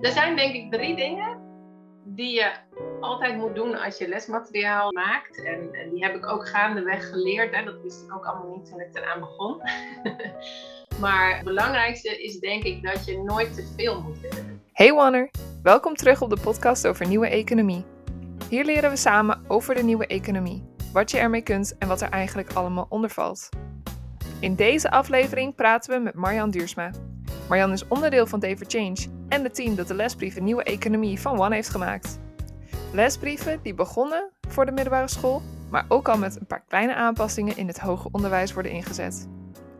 Er zijn denk ik drie dingen die je altijd moet doen als je lesmateriaal maakt. En, en die heb ik ook gaandeweg geleerd. Hè. Dat wist ik ook allemaal niet toen ik eraan begon. maar het belangrijkste is denk ik dat je nooit te veel moet willen. Hey Wanner, welkom terug op de podcast over nieuwe economie. Hier leren we samen over de nieuwe economie, wat je ermee kunt en wat er eigenlijk allemaal onder valt. In deze aflevering praten we met Marjan Duursma. Marjan is onderdeel van for Change en het team dat de lesbrieven Nieuwe Economie van One heeft gemaakt. Lesbrieven die begonnen voor de middelbare school, maar ook al met een paar kleine aanpassingen in het hoger onderwijs worden ingezet.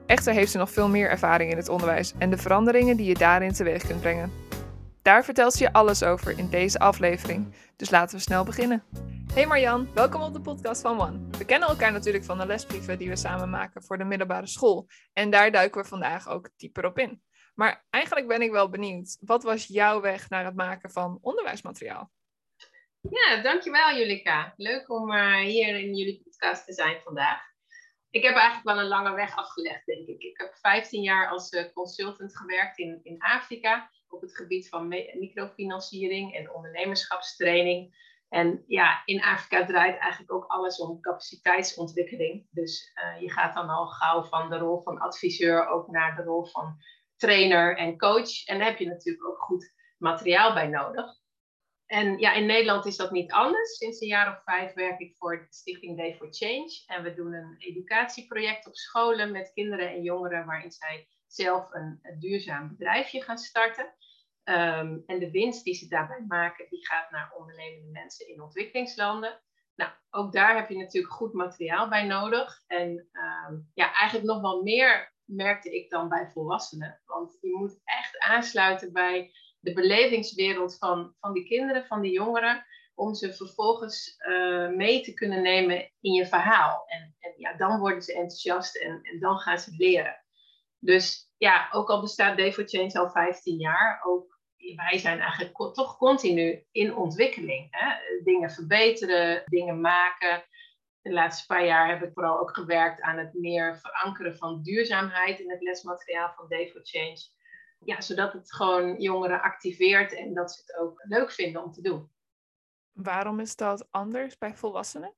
Echter heeft ze nog veel meer ervaring in het onderwijs en de veranderingen die je daarin teweeg kunt brengen. Daar vertelt ze je alles over in deze aflevering, dus laten we snel beginnen. Hey Marjan, welkom op de podcast van One. We kennen elkaar natuurlijk van de lesbrieven die we samen maken voor de middelbare school. En daar duiken we vandaag ook dieper op in. Maar eigenlijk ben ik wel benieuwd, wat was jouw weg naar het maken van onderwijsmateriaal? Ja, dankjewel Julika. Leuk om uh, hier in jullie podcast te zijn vandaag. Ik heb eigenlijk wel een lange weg afgelegd, denk ik. Ik heb 15 jaar als uh, consultant gewerkt in, in Afrika op het gebied van microfinanciering en ondernemerschapstraining. En ja, in Afrika draait eigenlijk ook alles om capaciteitsontwikkeling. Dus uh, je gaat dan al gauw van de rol van adviseur ook naar de rol van trainer en coach. En daar heb je natuurlijk ook goed materiaal bij nodig. En ja, in Nederland is dat niet anders. Sinds een jaar of vijf werk ik voor de Stichting Day for Change. En we doen een educatieproject op scholen met kinderen en jongeren waarin zij zelf een, duurzaam bedrijfje gaan starten. Um, en de winst die ze daarbij maken, die gaat naar ondernemende mensen in ontwikkelingslanden. Nou, ook daar heb je natuurlijk goed materiaal bij nodig. En um, ja, eigenlijk nog wel meer merkte ik dan bij volwassenen. Want je moet echt aansluiten bij de belevingswereld van, van die kinderen, van die jongeren, om ze vervolgens uh, mee te kunnen nemen in je verhaal. En, en ja, dan worden ze enthousiast en, en dan gaan ze leren. Dus ja, ook al bestaat Day for Change al 15 jaar, ook wij zijn eigenlijk toch continu in ontwikkeling. Hè? Dingen verbeteren, dingen maken. De laatste paar jaar heb ik vooral ook gewerkt aan het meer verankeren van duurzaamheid in het lesmateriaal van Day for Change. Ja, zodat het gewoon jongeren activeert en dat ze het ook leuk vinden om te doen. Waarom is dat anders bij volwassenen?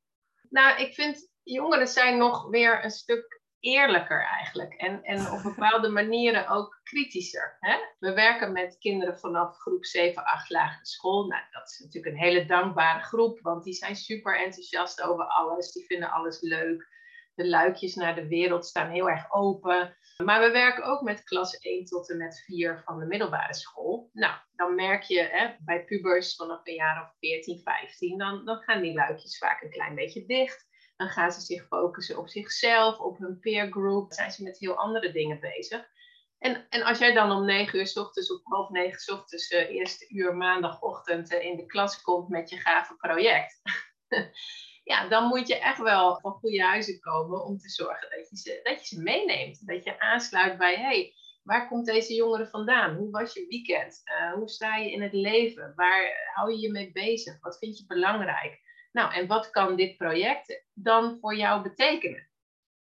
Nou, ik vind jongeren zijn nog weer een stuk eerlijker eigenlijk. En, en op bepaalde manieren ook kritischer. Hè? We werken met kinderen vanaf groep 7, 8 lagere school. Nou, dat is natuurlijk een hele dankbare groep, want die zijn super enthousiast over alles. Die vinden alles leuk. De luikjes naar de wereld staan heel erg open. Maar we werken ook met klas 1 tot en met 4 van de middelbare school. Nou, dan merk je hè, bij pubers vanaf een jaar of 14, 15, dan, dan gaan die luikjes vaak een klein beetje dicht. Dan gaan ze zich focussen op zichzelf, op hun peer group. Dan zijn ze met heel andere dingen bezig. En, en als jij dan om negen uur s ochtends, of half negen s ochtends, uh, eerste uur maandagochtend uh, in de klas komt met je gave project. ja, dan moet je echt wel van goede huizen komen om te zorgen dat je ze, dat je ze meeneemt. Dat je aansluit bij, hey, waar komt deze jongere vandaan? Hoe was je weekend? Uh, hoe sta je in het leven? Waar hou je je mee bezig? Wat vind je belangrijk? Nou, en wat kan dit project dan voor jou betekenen?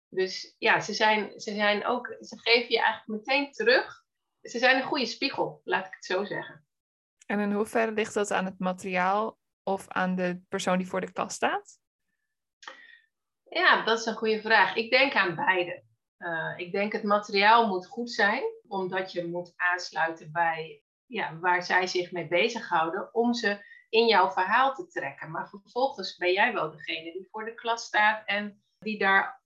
Dus ja, ze, zijn, ze, zijn ook, ze geven je eigenlijk meteen terug. Ze zijn een goede spiegel, laat ik het zo zeggen. En in hoeverre ligt dat aan het materiaal of aan de persoon die voor de klas staat? Ja, dat is een goede vraag. Ik denk aan beide. Uh, ik denk het materiaal moet goed zijn, omdat je moet aansluiten bij ja, waar zij zich mee bezighouden, om ze in jouw verhaal te trekken. Maar vervolgens ben jij wel degene die voor de klas staat en die daar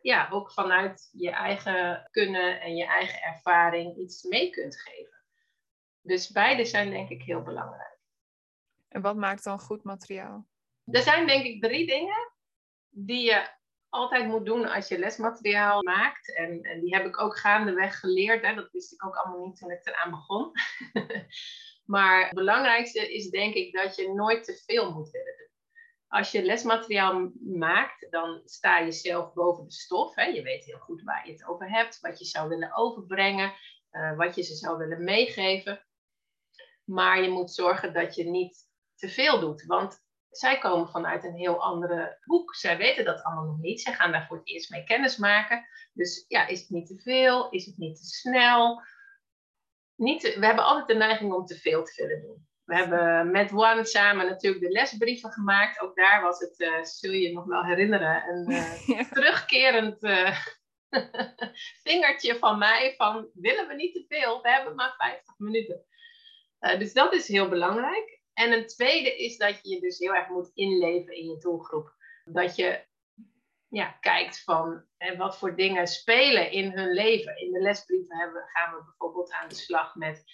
ja, ook vanuit je eigen kunnen en je eigen ervaring iets mee kunt geven. Dus beide zijn denk ik heel belangrijk. En wat maakt dan goed materiaal? Er zijn denk ik drie dingen die je altijd moet doen als je lesmateriaal maakt. En, en die heb ik ook gaandeweg geleerd. Hè. Dat wist ik ook allemaal niet toen ik eraan begon. Maar het belangrijkste is denk ik dat je nooit te veel moet willen doen. Als je lesmateriaal maakt, dan sta je zelf boven de stof. Hè. Je weet heel goed waar je het over hebt, wat je zou willen overbrengen, uh, wat je ze zou willen meegeven. Maar je moet zorgen dat je niet te veel doet. Want zij komen vanuit een heel andere hoek. Zij weten dat allemaal nog niet. Zij gaan daar voor het eerst mee kennis maken. Dus ja, is het niet te veel? Is het niet te snel? Niet, we hebben altijd de neiging om te veel te willen doen. We hebben met One samen natuurlijk de lesbrieven gemaakt. Ook daar was het, uh, zul je je nog wel herinneren, een uh, terugkerend uh, vingertje van mij van willen we niet te veel, we hebben maar 50 minuten. dus dat is heel belangrijk. En een tweede is dat je je dus heel erg moet inleven in je doelgroep. Dat je ja, kijkt van en wat voor dingen spelen in hun leven. In de lesbrieven hebben, gaan we bijvoorbeeld aan de slag met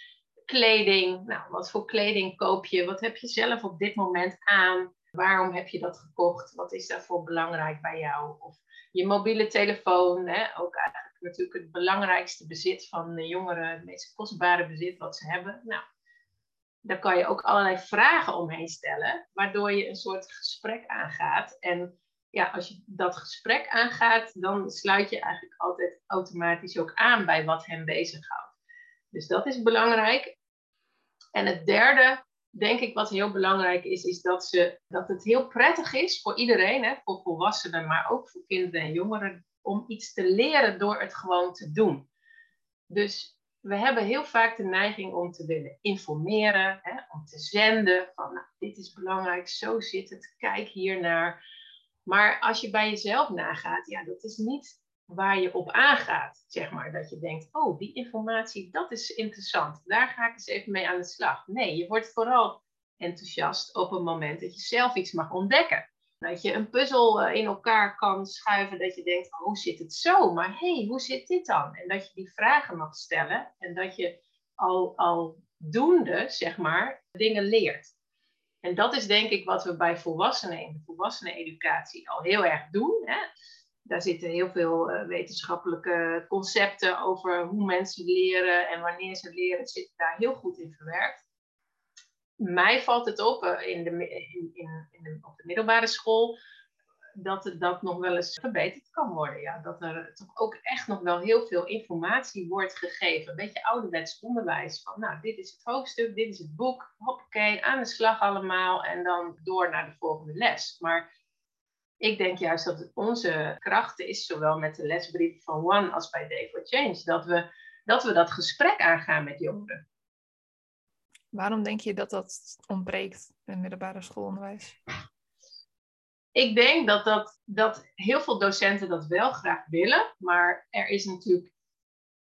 kleding. Nou, wat voor kleding koop je? Wat heb je zelf op dit moment aan? Waarom heb je dat gekocht? Wat is daarvoor belangrijk bij jou? Of je mobiele telefoon, hè? ook eigenlijk natuurlijk het belangrijkste bezit van de jongeren, het meest kostbare bezit wat ze hebben. Nou, daar kan je ook allerlei vragen omheen stellen, waardoor je een soort gesprek aangaat. En ja, als je dat gesprek aangaat, dan sluit je eigenlijk altijd automatisch ook aan bij wat hem bezighoudt. Dus dat is belangrijk. En het derde, denk ik, wat heel belangrijk is, is dat, ze, dat het heel prettig is voor iedereen, hè, voor volwassenen, maar ook voor kinderen en jongeren, om iets te leren door het gewoon te doen. Dus we hebben heel vaak de neiging om te willen informeren, hè, om te zenden van nou, dit is belangrijk, zo zit het, kijk hier naar. Maar als je bij jezelf nagaat, ja, dat is niet waar je op aangaat, zeg maar. Dat je denkt, oh, die informatie, dat is interessant. Daar ga ik eens even mee aan de slag. Nee, je wordt vooral enthousiast op het moment dat je zelf iets mag ontdekken. Dat je een puzzel eh, in elkaar kan schuiven, dat je denkt, oh, hoe zit het zo? Maar hé, hey, hoe zit dit dan? En dat je die vragen mag stellen en dat je al, al doende, zeg maar, dingen leert. En dat is denk ik wat we bij volwassenen in de volwasseneneducatie al heel erg doen. Hè? Daar zitten heel veel uh, wetenschappelijke concepten over hoe mensen leren en wanneer ze leren, zitten daar heel goed in verwerkt. Mij valt het op uh, in de, in, in, op de middelbare school dat dat nog wel eens verbeterd kan worden. Ja. Dat er toch ook echt nog wel heel veel informatie wordt gegeven. Een beetje ouderwets onderwijs. Van nou, dit is het hoofdstuk, dit is het boek. Hoppakee, aan de slag allemaal. En dan door naar de volgende les. Maar ik denk juist dat het onze krachten is, zowel met de lesbrief van One als bij Day for Change, dat we dat, we dat gesprek aangaan met jongeren. Waarom denk je dat dat ontbreekt in middelbare schoolonderwijs? Ik denk dat, dat, dat heel veel docenten dat wel graag willen, maar er is natuurlijk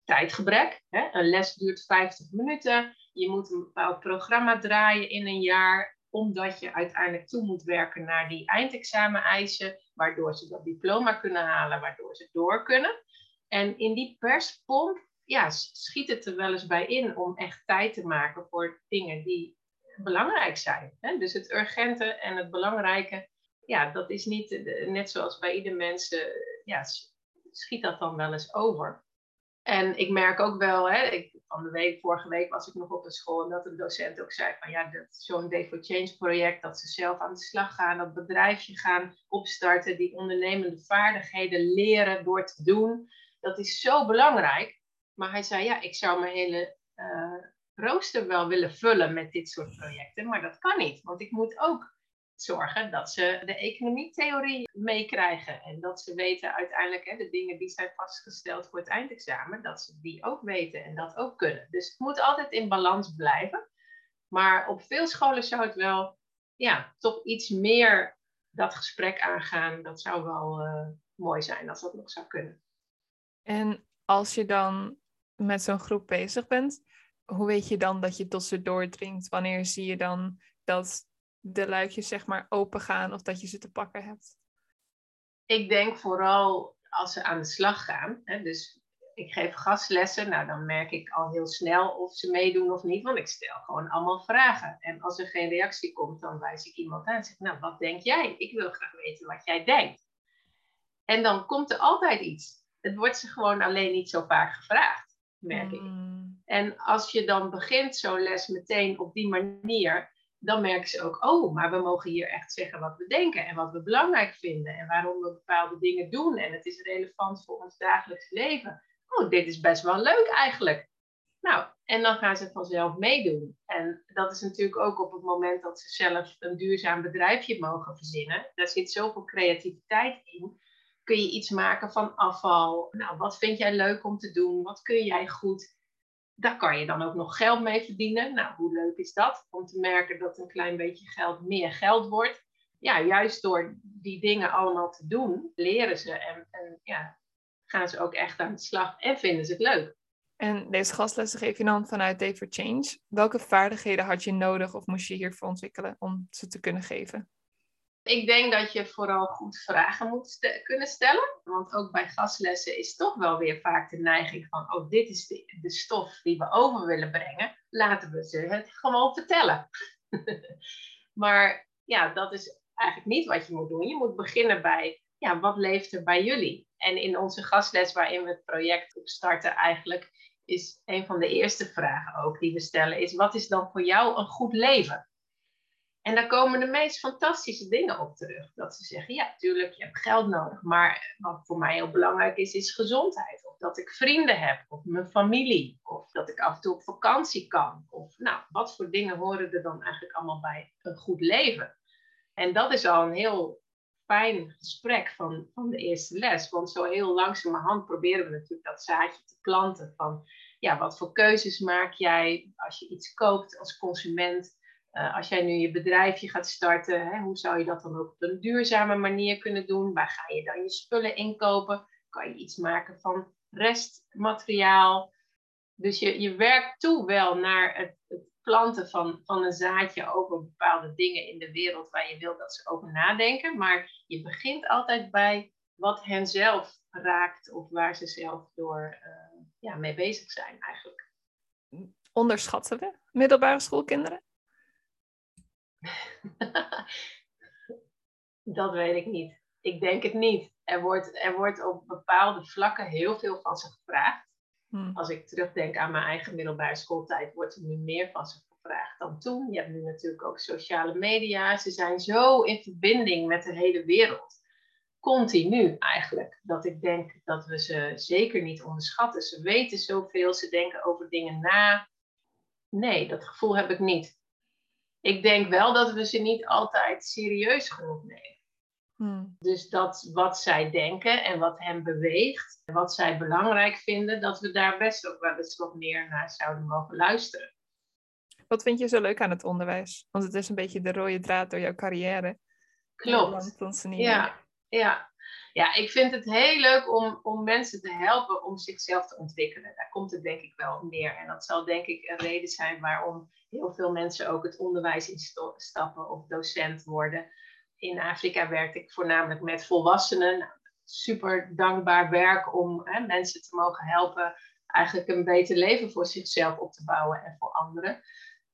tijdgebrek. Hè? Een les duurt 50 minuten. Je moet een bepaald programma draaien in een jaar, omdat je uiteindelijk toe moet werken naar die eindexamen-eisen, waardoor ze dat diploma kunnen halen, waardoor ze door kunnen. En in die perspomp ja, schiet het er wel eens bij in om echt tijd te maken voor dingen die belangrijk zijn. Hè? Dus het urgente en het belangrijke ja, dat is niet, eh, net zoals bij ieder mens, eh, ja, schiet dat dan wel eens over. En ik merk ook wel, hè, ik, van de week, vorige week was ik nog op een school en dat een docent ook zei van ja, zo'n Day for Change project, dat ze zelf aan de slag gaan, dat bedrijfje gaan opstarten, die ondernemende vaardigheden leren door te doen, dat is zo belangrijk. Maar hij zei ja, ik zou mijn hele uh, rooster wel willen vullen met dit soort projecten, maar dat kan niet, want ik moet ook zorgen dat ze de economietheorie meekrijgen. En dat ze weten uiteindelijk hè, de dingen die zijn vastgesteld voor het eindexamen, dat ze die ook weten en dat ook kunnen. Dus het moet altijd in balans blijven. Maar op veel scholen zou het wel ja, toch iets meer dat gesprek aangaan. Dat zou wel uh, mooi zijn als dat nog zou kunnen. En als je dan met zo'n groep bezig bent, hoe weet je dan dat je tot ze doordringt? Wanneer zie je dan dat de luikjes zeg maar open gaan of dat je ze te pakken hebt? Ik denk vooral als ze aan de slag gaan. Hè, dus ik geef gastlessen, nou dan merk ik al heel snel of ze meedoen of niet, want ik stel gewoon allemaal vragen. En als er geen reactie komt, dan wijs ik iemand aan en zeg, nou wat denk jij? Ik wil graag weten wat jij denkt. En dan komt er altijd iets. Het wordt ze gewoon alleen niet zo vaak gevraagd, merk ik. Mm. En als je dan begint zo'n les meteen op die manier, dan merken ze ook, oh, maar we mogen hier echt zeggen wat we denken en wat we belangrijk vinden en waarom we bepaalde dingen doen en het is relevant voor ons dagelijks leven. Oh, dit is best wel leuk eigenlijk. Nou, en dan gaan ze vanzelf meedoen. En dat is natuurlijk ook op het moment dat ze zelf een duurzaam bedrijfje mogen verzinnen. Daar zit zoveel creativiteit in. Kun je iets maken van afval? Nou, wat vind jij leuk om te doen? Wat kun jij goed? Daar kan je dan ook nog geld mee verdienen. Nou, hoe leuk is dat? Om te merken dat een klein beetje geld meer geld wordt. Ja, juist door die dingen allemaal te doen, leren ze en, en ja, gaan ze ook echt aan de slag en vinden ze het leuk. En deze gastlessen geef je dan vanuit Day for Change. Welke vaardigheden had je nodig of moest je hiervoor ontwikkelen om ze te kunnen geven? Ik denk dat je vooral goed vragen moet kunnen stellen. Want ook bij gastlessen is toch wel weer vaak de neiging van: oh, dit is de, de stof die we over willen brengen. Laten we ze het gewoon vertellen. maar ja, dat is eigenlijk niet wat je moet doen. Je moet beginnen bij: ja, wat leeft er bij jullie? En in onze gastles, waarin we het project opstarten, eigenlijk is een van de eerste vragen ook die we stellen: is wat is dan voor jou een goed leven? En daar komen de meest fantastische dingen op terug. Dat ze zeggen, ja, tuurlijk, je hebt geld nodig. Maar wat voor mij heel belangrijk is, is gezondheid. Of dat ik vrienden heb, of mijn familie. Of dat ik af en toe op vakantie kan. Of nou, wat voor dingen horen er dan eigenlijk allemaal bij een goed leven? En dat is al een heel fijn gesprek van, van de eerste les. Want zo heel langzamerhand proberen we natuurlijk dat zaadje te planten. Van, ja, wat voor keuzes maak jij als je iets koopt als consument? Uh, als jij nu je bedrijfje gaat starten, hè, hoe zou je dat dan ook op een duurzame manier kunnen doen? Waar ga je dan je spullen inkopen? Kan je iets maken van restmateriaal? Dus je, je werkt toe wel naar het, het planten van, van een zaadje over bepaalde dingen in de wereld waar je wilt dat ze over nadenken. Maar je begint altijd bij wat hen zelf raakt of waar ze zelf door uh, ja, mee bezig zijn eigenlijk. Onderschatten we middelbare schoolkinderen? dat weet ik niet. Ik denk het niet. Er wordt, er wordt op bepaalde vlakken heel veel van ze gevraagd. Hmm. Als ik terugdenk aan mijn eigen middelbare schooltijd, wordt er nu meer van ze gevraagd dan toen. Je hebt nu natuurlijk ook sociale media. Ze zijn zo in verbinding met de hele wereld. Continu eigenlijk. Dat ik denk dat we ze zeker niet onderschatten. Ze weten zoveel, ze denken over dingen na. Nee, dat gevoel heb ik niet ik denk wel dat we ze niet altijd serieus genoeg nemen. Hmm. Dus dat wat zij denken en wat hen beweegt, wat zij belangrijk vinden, dat we daar best ook wel eens wat meer naar zouden mogen luisteren. Wat vind je zo leuk aan het onderwijs? Want het is een beetje de rode draad door jouw carrière. Klopt. Ja, ja. Ja, ik vind het heel leuk om, om mensen te helpen om zichzelf te ontwikkelen. Daar komt het denk ik wel neer. En dat zal denk ik een reden zijn waarom heel veel mensen ook het onderwijs instappen of docent worden. In Afrika werk ik voornamelijk met volwassenen. Super dankbaar werk om hè, mensen te mogen helpen eigenlijk een beter leven voor zichzelf op te bouwen en voor anderen.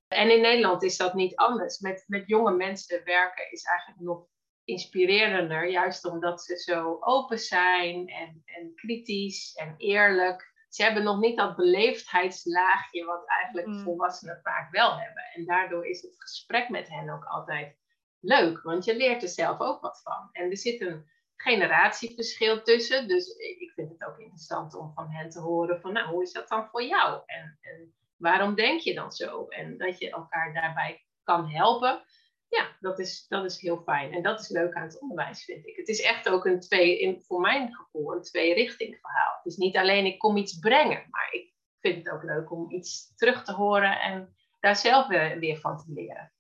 En in Nederland is dat niet anders. Met, met jonge mensen werken is eigenlijk nog inspirerender, juist omdat ze zo open zijn en, en kritisch en eerlijk ze hebben nog niet dat beleefdheidslaagje wat eigenlijk mm. volwassenen vaak wel hebben. En daardoor is het gesprek met hen ook altijd leuk, want je leert er zelf ook wat van. En er zit een generatieverschil tussen, dus ik vind het ook interessant om van hen te horen van, nou, hoe is dat dan voor jou? En, en waarom denk je dan zo? En dat je elkaar daarbij kan helpen ja, dat is, dat is heel fijn. En dat is leuk aan het onderwijs, vind ik. Het is echt ook een twee, in, voor mijn gevoel, een twee-richting verhaal. Het is niet alleen ik kom iets brengen, maar ik vind het ook leuk om iets terug te horen en daar zelf weer, weer van te leren.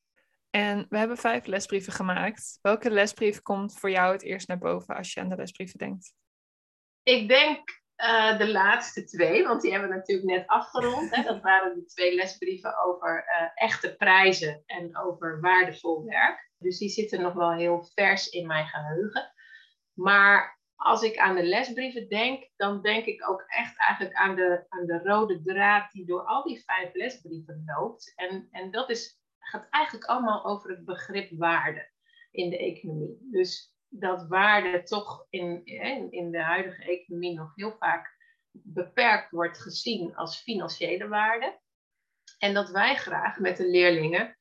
En we hebben vijf lesbrieven gemaakt. Welke lesbrief komt voor jou het eerst naar boven als je aan de lesbrieven denkt? Ik denk uh, de laatste twee, want die hebben we natuurlijk net afgerond. Hè. Dat waren de twee lesbrieven over uh, echte prijzen en over waardevol werk. Dus die zitten nog wel heel vers in mijn geheugen. Maar als ik aan de lesbrieven denk, dan denk ik ook echt eigenlijk aan de, aan de rode draad die door al die vijf lesbrieven loopt. En, en dat is, gaat eigenlijk allemaal over het begrip waarde in de economie. Dus dat waarde toch in, in de huidige economie nog heel vaak beperkt wordt gezien als financiële waarde. En dat wij graag met de leerlingen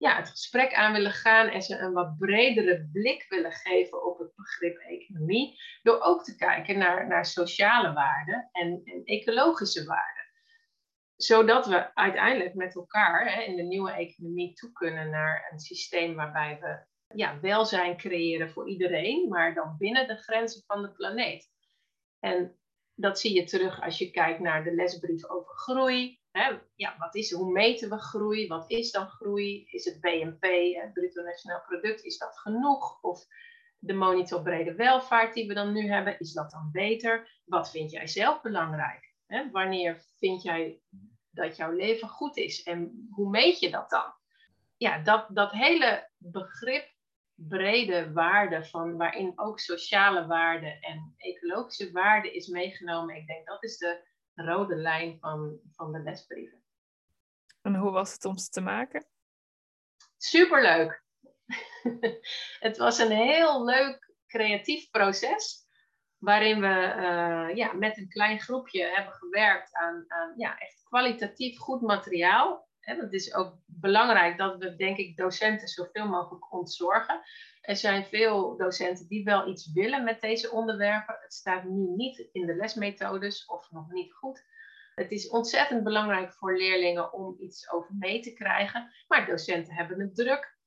ja, het gesprek aan willen gaan en ze een wat bredere blik willen geven op het begrip economie. Door ook te kijken naar, naar sociale waarden en, en ecologische waarden. Zodat we uiteindelijk met elkaar hè, in de nieuwe economie toe kunnen naar een systeem waarbij we ja, welzijn creëren voor iedereen, maar dan binnen de grenzen van de planeet. En dat zie je terug als je kijkt naar de lesbrief over groei, Hè, ja, wat is, hoe meten we groei? Wat is dan groei? Is het BNP, het bruto nationaal product, is dat genoeg? Of de monitor brede welvaart die we dan nu hebben, is dat dan beter? Wat vind jij zelf belangrijk? Hè? Wanneer vind jij dat jouw leven goed is? En hoe meet je dat dan? Ja, dat, dat hele begrip brede waarde van waarin ook sociale waarde en ecologische waarde is meegenomen. Ik denk dat is de rode lijn van, van de lesbrieven. En hoe was het om ze te maken? Superleuk. het was een heel leuk creatief proces. Waarin we uh, ja, met een klein groepje hebben gewerkt aan, aan ja, echt kwalitatief goed materiaal. En het is ook belangrijk dat we, denk ik, docenten zoveel mogelijk ontzorgen. Er zijn veel docenten die wel iets willen met deze onderwerpen. Het staat nu niet in de lesmethodes of nog niet goed. Het is ontzettend belangrijk voor leerlingen om iets over mee te krijgen. Maar docenten hebben het druk,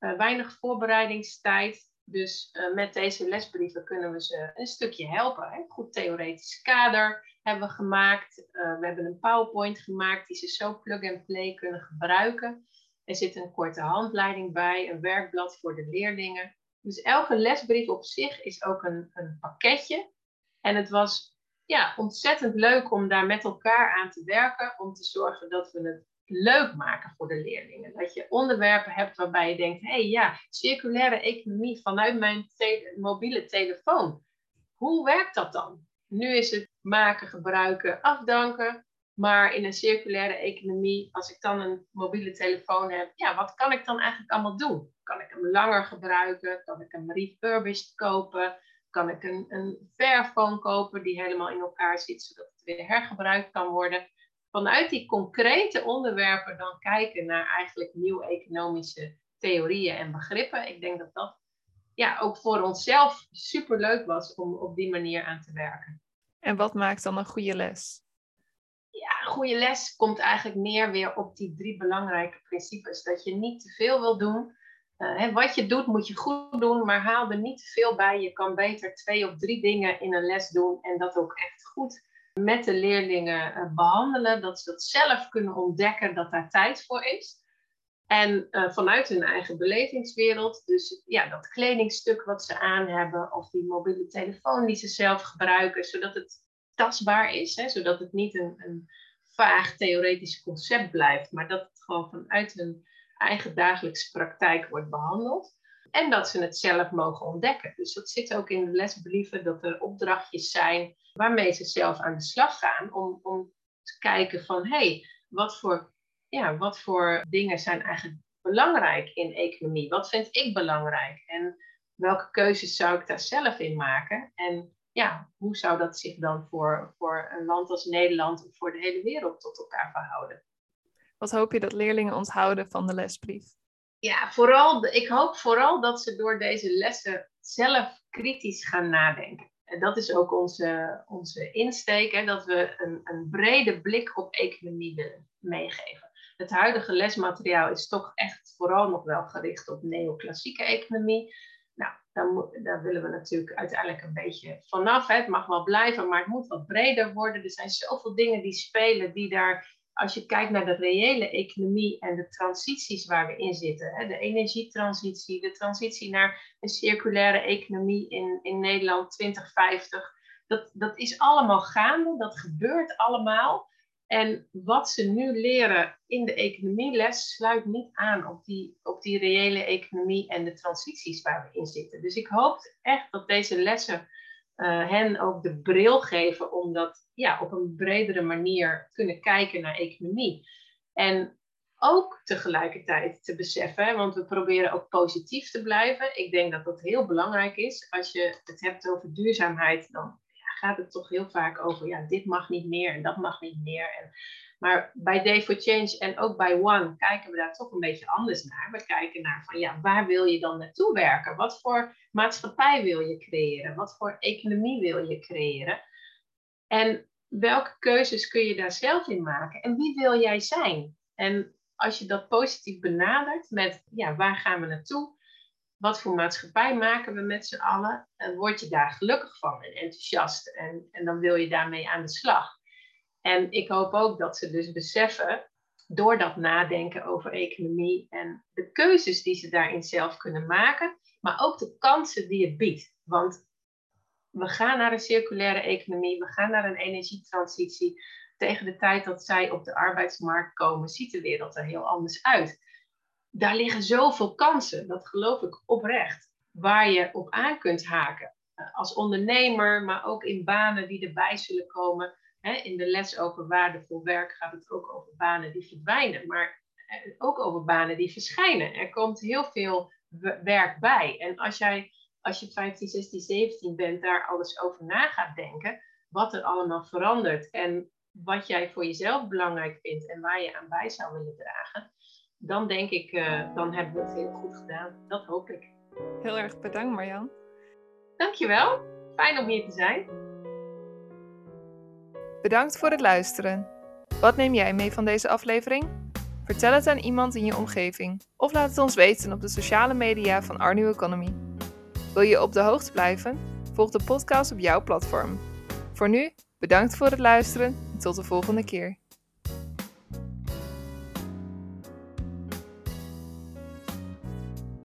uh, weinig voorbereidingstijd. Dus uh, met deze lesbrieven kunnen we ze een stukje helpen. Hè? Goed theoretisch kader hebben we gemaakt. Uh, we hebben een PowerPoint gemaakt die ze zo plug-and-play kunnen gebruiken. Er zit een korte handleiding bij, een werkblad voor de leerlingen. Dus elke lesbrief op zich is ook een, een pakketje. En het was ja, ontzettend leuk om daar met elkaar aan te werken. Om te zorgen dat we het leuk maken voor de leerlingen. Dat je onderwerpen hebt waarbij je denkt: hé hey, ja, circulaire economie vanuit mijn mobiele telefoon. Hoe werkt dat dan? Nu is het maken, gebruiken, afdanken. Maar in een circulaire economie, als ik dan een mobiele telefoon heb, ja, wat kan ik dan eigenlijk allemaal doen? Kan ik hem langer gebruiken? Kan ik hem refurbished kopen? Kan ik een, een Fairphone kopen die helemaal in elkaar zit, zodat het weer hergebruikt kan worden? Vanuit die concrete onderwerpen dan kijken naar eigenlijk nieuwe economische theorieën en begrippen. Ik denk dat dat ja, ook voor onszelf super leuk was om op die manier aan te werken. En wat maakt dan een goede les? Ja, een goede les komt eigenlijk neer weer op die drie belangrijke principes. Dat je niet te veel wil doen. Uh, hè, wat je doet, moet je goed doen, maar haal er niet te veel bij. Je kan beter twee of drie dingen in een les doen en dat ook echt goed met de leerlingen uh, behandelen. Dat ze dat zelf kunnen ontdekken dat daar tijd voor is. En uh, vanuit hun eigen belevingswereld, dus ja, dat kledingstuk wat ze aan hebben, of die mobiele telefoon die ze zelf gebruiken, zodat het tastbaar is, hè, zodat het niet een, een vaag theoretisch concept blijft, maar dat het gewoon vanuit hun eigen dagelijkse praktijk wordt behandeld. En dat ze het zelf mogen ontdekken. Dus dat zit ook in de lesbrieven, dat er opdrachtjes zijn waarmee ze zelf aan de slag gaan om, om te kijken van hé, hey, wat voor ja, wat voor dingen zijn eigenlijk belangrijk in economie? Wat vind ik belangrijk? En welke keuzes zou ik daar zelf in maken? En ja, hoe zou dat zich dan voor, voor een land als Nederland of voor de hele wereld tot elkaar verhouden? Wat hoop je dat leerlingen onthouden van de lesbrief? Ja, vooral, ik hoop vooral dat ze door deze lessen zelf kritisch gaan nadenken. Dat is ook onze, onze insteek, hè, dat we een, een brede blik op economie willen meegeven het huidige lesmateriaal is toch echt vooral nog wel gericht op neoclassieke economie. Nou, daar, daar willen we natuurlijk uiteindelijk een beetje vanaf. Hè. Het mag wel blijven, maar het moet wat breder worden. Er zijn zoveel dingen die spelen die daar, als je kijkt naar de reële economie en de transities waar we in zitten, hè, de energietransitie, de transitie naar een circulaire economie in, in Nederland 2050, dat, dat is allemaal gaande, dat gebeurt allemaal. En wat ze nu leren in de economieles sluit niet aan op die, op die reële economie en de transities waar we in zitten. Dus ik hoop echt dat deze lessen uh, hen ook de bril geven om dat ja, op een bredere manier kunnen kijken naar economie. En ook tegelijkertijd te beseffen, want we proberen ook positief te blijven. Ik denk dat dat heel belangrijk is. Als je het hebt over duurzaamheid, dan gaat het toch heel vaak over, ja, dit mag niet meer en dat mag niet meer. En, maar bij Day for Change en ook bij One kijken we daar toch een beetje anders naar. We kijken naar van, ja, waar wil je dan naartoe werken? Wat voor maatschappij wil je creëren? Wat voor economie wil je creëren? En welke keuzes kun je daar zelf in maken? En wie wil jij zijn? En als je dat positief benadert met, ja, waar gaan we naartoe? Wat voor maatschappij maken we met z'n allen? En word je daar gelukkig van en enthousiast en, en dan wil je daarmee aan de slag. En ik hoop ook dat ze dus beseffen, door dat nadenken over economie en de keuzes die ze daarin zelf kunnen maken, maar ook de kansen die het biedt. Want we gaan naar een circulaire economie, we gaan naar een energietransitie. Tegen de tijd dat zij op de arbeidsmarkt komen, ziet de wereld er heel anders uit. Daar liggen zoveel kansen, dat geloof ik oprecht, waar je op aan kunt haken. Als ondernemer, maar ook in banen die erbij zullen komen. In de les over waardevol werk gaat het ook over banen die verdwijnen, maar eh, ook over banen die verschijnen. Er komt heel veel werk bij. En als jij als je 15, 16, 17 bent, daar alles over na gaat denken, wat er allemaal verandert en wat jij voor jezelf belangrijk vindt en waar je aan bij zou willen dragen, dan denk ik, uh, dan hebben we het heel goed gedaan. Dat hoop ik. Heel erg bedankt Marjan. Dankjewel. Fijn om hier te zijn. Bedankt voor het luisteren. Wat neem jij mee van deze aflevering? Vertel het aan iemand in je omgeving of laat het ons weten op de sociale media van Our New Economy. Wil je op de hoogte blijven? Volg de podcast op jouw platform. Voor nu, bedankt voor het luisteren en tot de volgende keer.